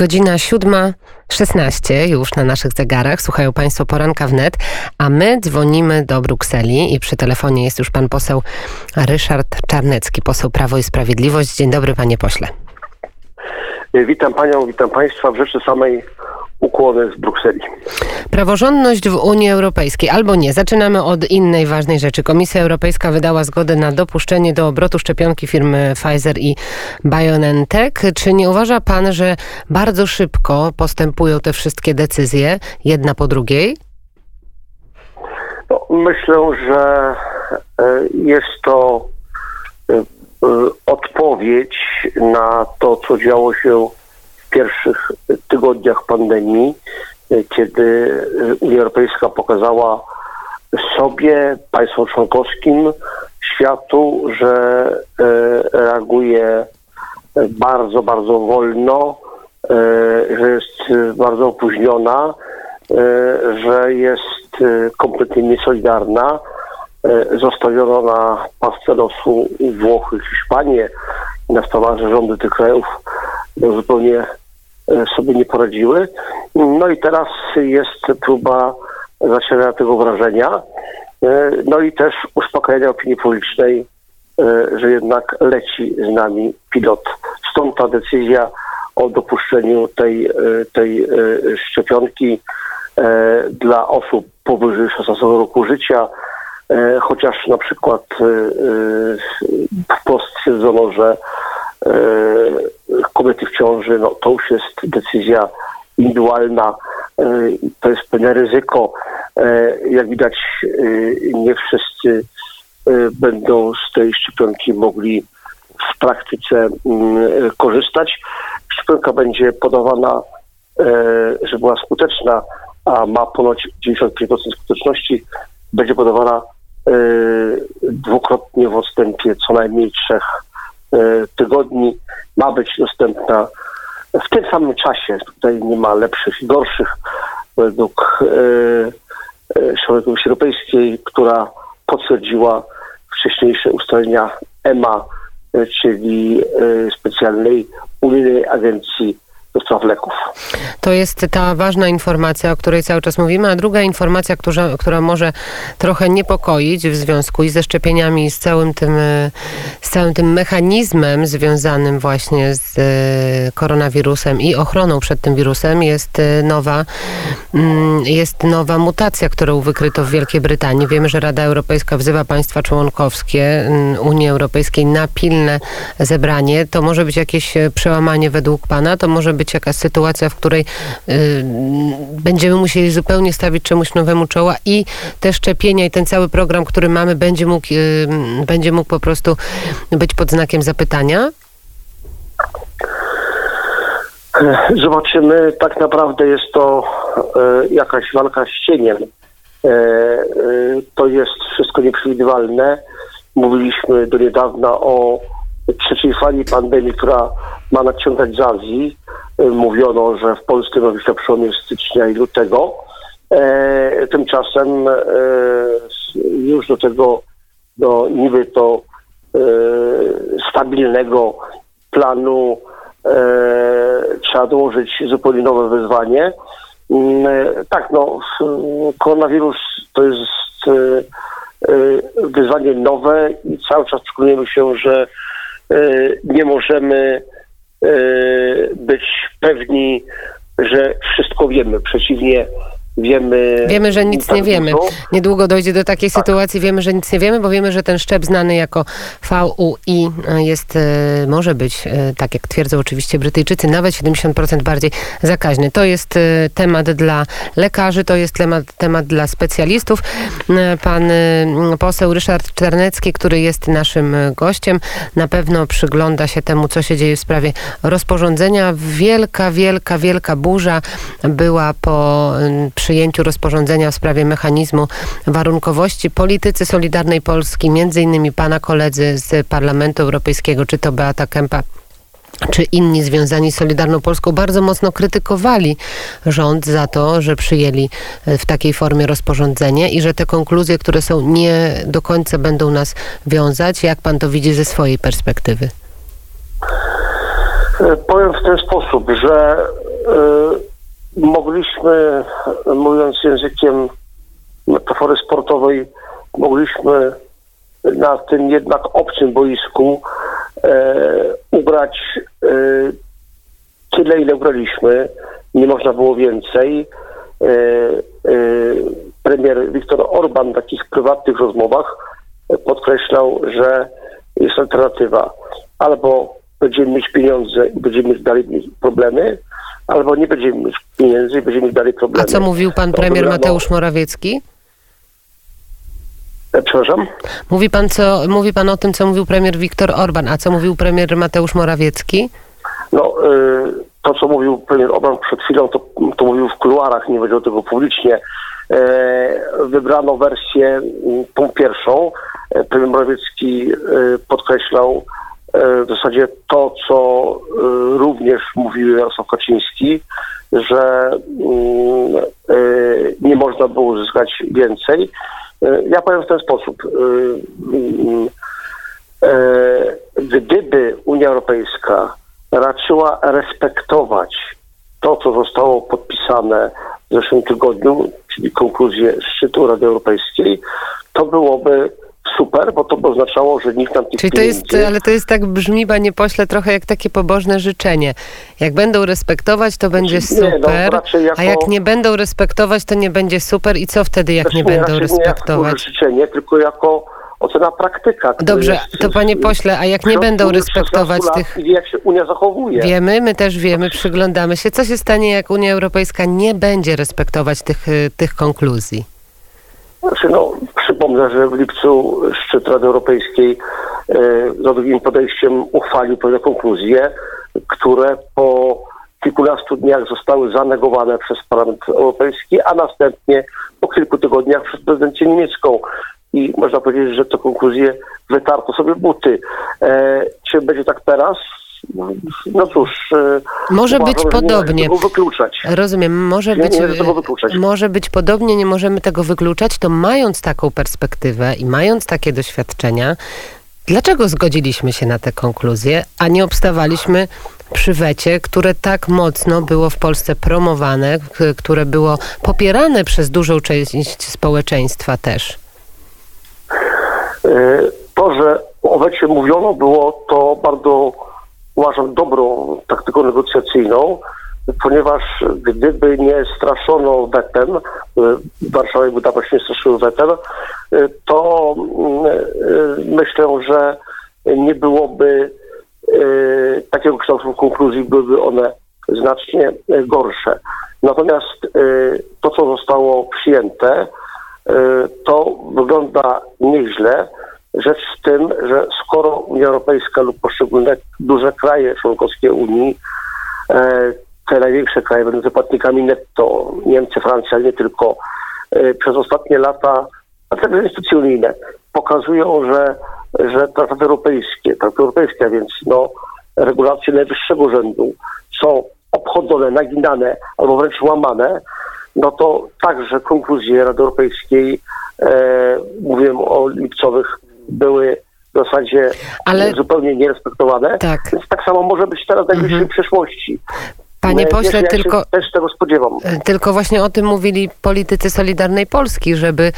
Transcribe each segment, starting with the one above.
Godzina siódma. 16 już na naszych zegarach. Słuchają Państwo poranka wnet, a my dzwonimy do Brukseli i przy telefonie jest już pan poseł Ryszard Czarnecki, poseł Prawo i Sprawiedliwość. Dzień dobry, panie pośle. Witam panią, witam państwa w rzeczy samej ukłony z Brukseli. Praworządność w Unii Europejskiej albo nie. Zaczynamy od innej ważnej rzeczy. Komisja Europejska wydała zgodę na dopuszczenie do obrotu szczepionki firmy Pfizer i BioNTech. Czy nie uważa pan, że bardzo szybko postępują te wszystkie decyzje, jedna po drugiej? No, myślę, że e, jest to e, e, odpowiedź na to, co działo się pierwszych tygodniach pandemii, kiedy Unia Europejska pokazała sobie, państwom członkowskim, światu, że e, reaguje bardzo, bardzo wolno, e, że jest bardzo opóźniona, e, że jest kompletnie niesolidarna. Zostawiono na pasce losu Włochy, Hiszpanię i na że rządy tych krajów zupełnie E, sobie nie poradziły. No i teraz jest próba zacierania tego wrażenia, e, no i też uspokajania opinii publicznej, e, że jednak leci z nami pilot. Stąd ta decyzja o dopuszczeniu tej, tej szczepionki dla osób powyżej 16 roku życia, chociaż na przykład wprost stwierdzono, że kobiety w ciąży, no to już jest decyzja indywidualna, e, to jest pewne ryzyko. E, jak widać, e, nie wszyscy będą z tej szczepionki mogli w praktyce mm, korzystać. Szczepionka będzie podawana, że była skuteczna, a ma ponoć 95% skuteczności, będzie podawana dwukrotnie w odstępie co najmniej trzech tygodni ma być dostępna w tym samym czasie. Tutaj nie ma lepszych i gorszych według e, e, Komisji Europejskiej, która potwierdziła wcześniejsze ustalenia EMA, e, czyli e, specjalnej unijnej agencji do spraw leków. To jest ta ważna informacja, o której cały czas mówimy, a druga informacja, która, która może trochę niepokoić w związku i ze szczepieniami i z całym tym, e, z całym tym mechanizmem związanym właśnie z e, koronawirusem i ochroną przed tym wirusem jest e, nowa, mm, jest nowa mutacja, którą wykryto w Wielkiej Brytanii. Wiemy, że Rada Europejska wzywa państwa członkowskie mm, Unii Europejskiej na pilne zebranie. To może być jakieś przełamanie według pana, to może być jakaś sytuacja, w której y, będziemy musieli zupełnie stawić czemuś nowemu czoła i te szczepienia i ten cały program, który mamy, będzie mógł, y, będzie mógł po prostu być pod znakiem zapytania? Zobaczymy. Tak naprawdę jest to e, jakaś walka z cieniem. E, e, to jest wszystko nieprzewidywalne. Mówiliśmy do niedawna o trzeciej fali pandemii, która ma nadciągać z Azji. E, mówiono, że w Polsce być na przełomie stycznia i lutego. E, tymczasem e, już do tego do niby to e, stabilnego planu e, trzeba dołożyć zupełnie nowe wyzwanie. Mm, e, tak, no, koronawirus to jest wyzwanie nowe i cały czas przekonujemy się, że nie możemy być pewni, że wszystko wiemy. Przeciwnie, wiemy. Wiemy, że nic nie wiemy. Niedługo dojdzie do takiej tak. sytuacji, wiemy, że nic nie wiemy, bo wiemy, że ten szczep znany jako VUI jest, e, może być, e, tak jak twierdzą oczywiście Brytyjczycy, nawet 70% bardziej zakaźny. To jest e, temat dla lekarzy, to jest temat, temat dla specjalistów. Pan poseł Ryszard Czarnecki, który jest naszym gościem, na pewno przygląda się temu, co się dzieje w sprawie rozporządzenia. Wielka, wielka, wielka burza była po przyjęciu rozporządzenia w sprawie mechanizmu warunkowości. Politycy Solidarnej Polski, między innymi pana koledzy z Parlamentu Europejskiego, czy to Beata Kempa, czy inni związani z Solidarną Polską bardzo mocno krytykowali rząd za to, że przyjęli e, w takiej formie rozporządzenie i że te konkluzje, które są nie do końca będą nas wiązać. Jak pan to widzi ze swojej perspektywy? E, powiem w ten sposób, że mogliśmy, mówiąc językiem metafory sportowej, mogliśmy na tym jednak obcym boisku e, ugrać e, tyle, ile ugraliśmy. Nie można było więcej. E, e, premier Viktor Orban w takich prywatnych rozmowach podkreślał, że jest alternatywa. Albo będziemy mieć pieniądze i będziemy mieć dalej problemy, albo nie będziemy mieć pieniędzy i będziemy mieć dalej A problemy. co mówił pan premier Mateusz Morawiecki? E, Przepraszam? Mówi pan, co, mówi pan o tym, co mówił premier Viktor Orban, a co mówił premier Mateusz Morawiecki? No, y, to co mówił premier Orban przed chwilą, to, to mówił w kuluarach, nie powiedział tego publicznie. E, wybrano wersję tą pierwszą. E, Premier Morawiecki podkreślał e, w zasadzie to, co y, również mówił Jarosław Kaczyński, że mm, y, nie można było uzyskać więcej. E, Ja powiem w ten sposób. Mm, E, gdyby Unia Europejska raczyła respektować to, co zostało podpisane w zeszłym tygodniu, czyli konkluzję szczytu Rady Europejskiej, to byłoby super, bo to oznaczało, że nikt nam tych Czyli to jest, ale to jest tak brzmi, panie pośle, trochę jak takie pobożne życzenie. Jak będą respektować, to będzie Nie, no, super, jako- a jak nie będą respektować, to nie będzie super. I co wtedy, jak nie Znaczy, będą raczej Nie jako respektować? życzenie, tylko jako ocena praktyka. Dobrze, jest to panie pośle, a jak nie będą respektować 16 tych... jak się Unia zachowuje. Wiemy, my też wiemy, przyglądamy się. Co się stanie, jak Unia Europejska nie będzie respektować tych, y, tych konkluzji? Znaczy, no, przypomnę, że w lipcu szczyt Rady Europejskiej e, za drugim podejściem uchwalił pewne konkluzje, które po kilkunastu dniach zostały zanegowane przez Parlament Europejski, a następnie po kilku tygodniach przez prezydencję niemiecką. I można powiedzieć, że te konkluzje wytarto sobie buty. E, czy będzie tak teraz? No cóż. e, Może uważam, być podobnie. tego wykluczać. Rozumiem, może Nie, być, nie tego wykluczać. może być podobnie, nie możemy tego wykluczać, to mając taką perspektywę i mając takie doświadczenia, dlaczego zgodziliśmy się na te konkluzje, a nie obstawaliśmy przy wecie, które tak mocno było w Polsce promowane, które było popierane przez dużą część społeczeństwa też? E, To, że o wecie mówiono, było to bardzo, uważam, dobrą taktyką negocjacyjną, ponieważ gdyby nie straszono wetem, e, Warszawa i Budapeszt nie straszyły wetem, e, to e, myślę, że nie byłoby takiego kształtu konkluzji, byłyby one znacznie gorsze. Natomiast to, co zostało przyjęte, to wygląda nieźle. Rzecz w tym, że skoro Unia Europejska lub poszczególne duże kraje członkowskie Unii, e, te największe kraje będące płatnikami netto, Niemcy, Francja, nie tylko, e, przez ostatnie lata, a także instytucje unijne, pokazują, że, że traktaty europejskie, traktaty europejskie, a więc no, regulacje najwyższego rzędu są obchodzone, naginane albo wręcz łamane, no to także konkluzje Rady Europejskiej, e, mówiłem o lipcowych, były w zasadzie Ale- zupełnie nierespektowane. Tak. Więc tak samo może być teraz w najbliższej przyszłości. Panie E, pośle, wiesz, tylko... też tego spodziewam. Tylko właśnie o tym mówili politycy Solidarnej Polski, żeby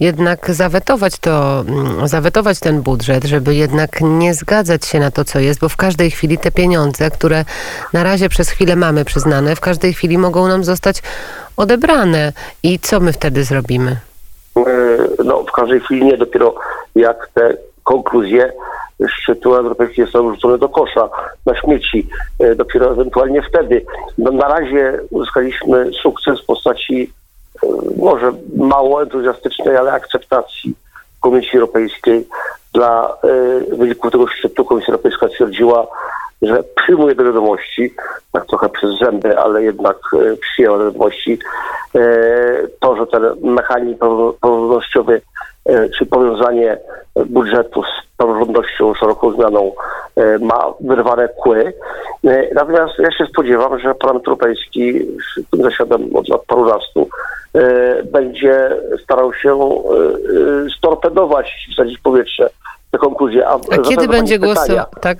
jednak zawetować to, mm, zawetować ten budżet, żeby jednak nie zgadzać się na to, co jest, bo w każdej chwili te pieniądze, które na razie przez chwilę mamy przyznane, w każdej chwili mogą nam zostać odebrane. I co my wtedy zrobimy? E, no, w każdej chwili nie, dopiero jak te konkluzje szczytu europejskiego zostały rzucone do kosza na śmieci, e, dopiero ewentualnie wtedy. No, na razie uzyskaliśmy sukces w postaci e, może mało entuzjastycznej, ale akceptacji Komisji Europejskiej dla e, wyników tego szczytu. Komisja Europejska stwierdziła, że przyjmuje do wiadomości, tak trochę przez zęby, ale jednak przyjęła do wiadomości to, że ten mechanizm prawo- praworządnościowy czy powiązanie budżetu z praworządnością, szeroką zmianą e, ma wyrwane kły. E, Natomiast ja się spodziewam, że Parlament Europejski, z tym zasiadam od lat parunastu, e, będzie starał się e, e, storpedować, wsadzić w powietrze te konkluzje. A wracając kiedy będzie głosował? Tak?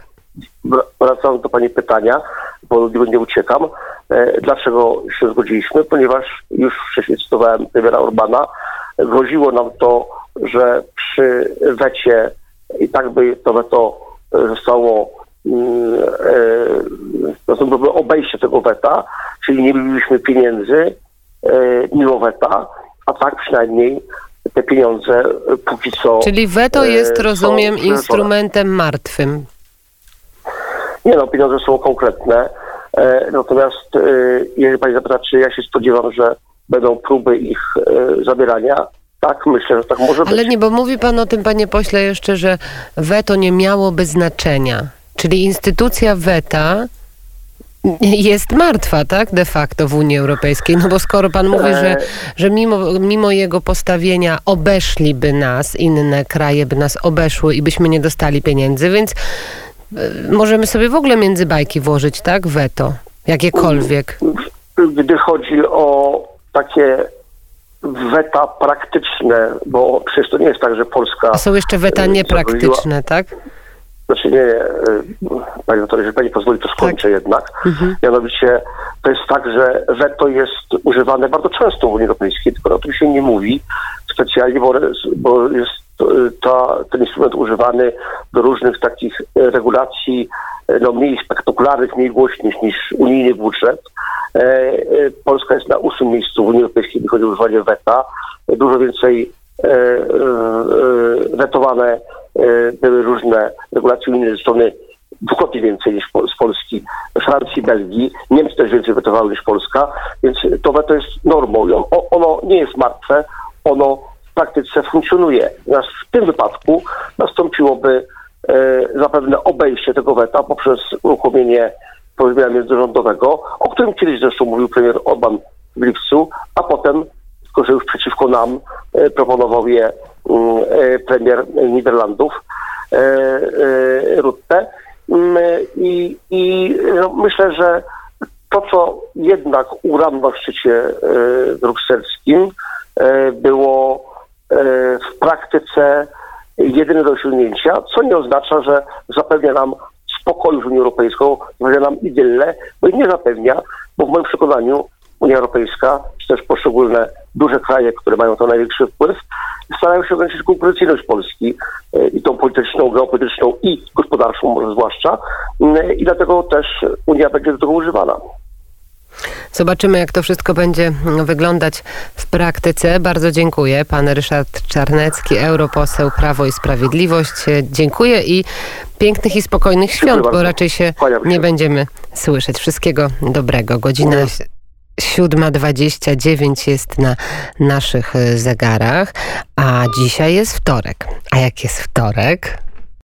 Wr- Wracając do Pani pytania, bo nie, nie uciekam. E, dlaczego się zgodziliśmy? Ponieważ już wcześniej cytowałem premiera Orbana, groziło nam to, że przy wecie i tak by to weto zostało mm, e, to byłoby obejście tego weta, czyli nie mielibyśmy pieniędzy e, mimo weta, a tak przynajmniej te pieniądze e, póki co. Czyli weto e, jest, rozumiem, instrumentem martwym. Nie no, pieniądze są konkretne. E, natomiast e, jeżeli pani zapyta, czy ja się spodziewam, że będą próby ich e, zabierania, tak, myślę, że tak może być. Ale nie, bo mówi pan o tym, panie pośle, jeszcze, że weto nie miałoby znaczenia. Czyli instytucja weta jest martwa, tak, de facto w Unii Europejskiej. No bo skoro pan mówi, że, że mimo, mimo jego postawienia obeszliby nas, inne kraje by nas obeszły i byśmy nie dostali pieniędzy, więc y, możemy sobie w ogóle między bajki włożyć, tak, weto, jakiekolwiek. Gdy chodzi o takie weta praktyczne, bo przecież to nie jest tak, że Polska... A są jeszcze weta e, niepraktyczne, tak? Znaczy nie, e, panie doktorze, jeżeli pani pozwoli, to skończę jednak. Mianowicie to jest tak, że weto jest używane bardzo często w Unii Europejskiej, tylko o tym się nie mówi specjalnie, bo, bo jest e, ta, ten instrument używany do różnych takich regulacji no, mniej spektakularnych, mniej głośnych niż unijny budżet. E, e, Polska jest na ósmym miejscu w Unii Europejskiej, jeśli chodzi o używanie weta. Dużo więcej e, wetowane były różne regulacje unijne ze strony dwukrotnie więcej niż z Polski, Francji, Belgii. Niemcy też więcej wetowały niż Polska, więc to weto jest normą. Ono nie jest martwe, ono w praktyce funkcjonuje. Natomiast w tym wypadku nastąpiłoby zapewne obejście tego weta poprzez uruchomienie porozumienia międzyrządowego, o którym kiedyś zresztą mówił premier Orban w lipcu, a potem, że już przeciwko nam, e, proponował je mm, e, premier Niderlandów e, Rutte. Mm, I, i no, myślę, że to, co jednak u ram na szczycie brukselskim było w praktyce jedyne do osiągnięcia, co nie oznacza, że zapewnia nam spokoju w Unii Europejską, zapewnia nam idyllę, bo i nie zapewnia, bo w moim przekonaniu Unia Europejska, czy też poszczególne duże kraje, które mają to największy wpływ, starają się ograniczyć konkurencyjność Polski e, i tą polityczną, geopolityczną i gospodarczą może zwłaszcza Mm, i dlatego też Unia będzie do tego używana. Zobaczymy, jak to wszystko będzie wyglądać w praktyce. Bardzo dziękuję. Pan Ryszard Czarnecki, europoseł Prawo i Sprawiedliwość. Dziękuję i pięknych i spokojnych świąt, bo bardzo. raczej się nie będziemy słyszeć. Wszystkiego dobrego. Godzina Nie. 7.29 jest na naszych zegarach, a dzisiaj jest wtorek. A jak jest wtorek?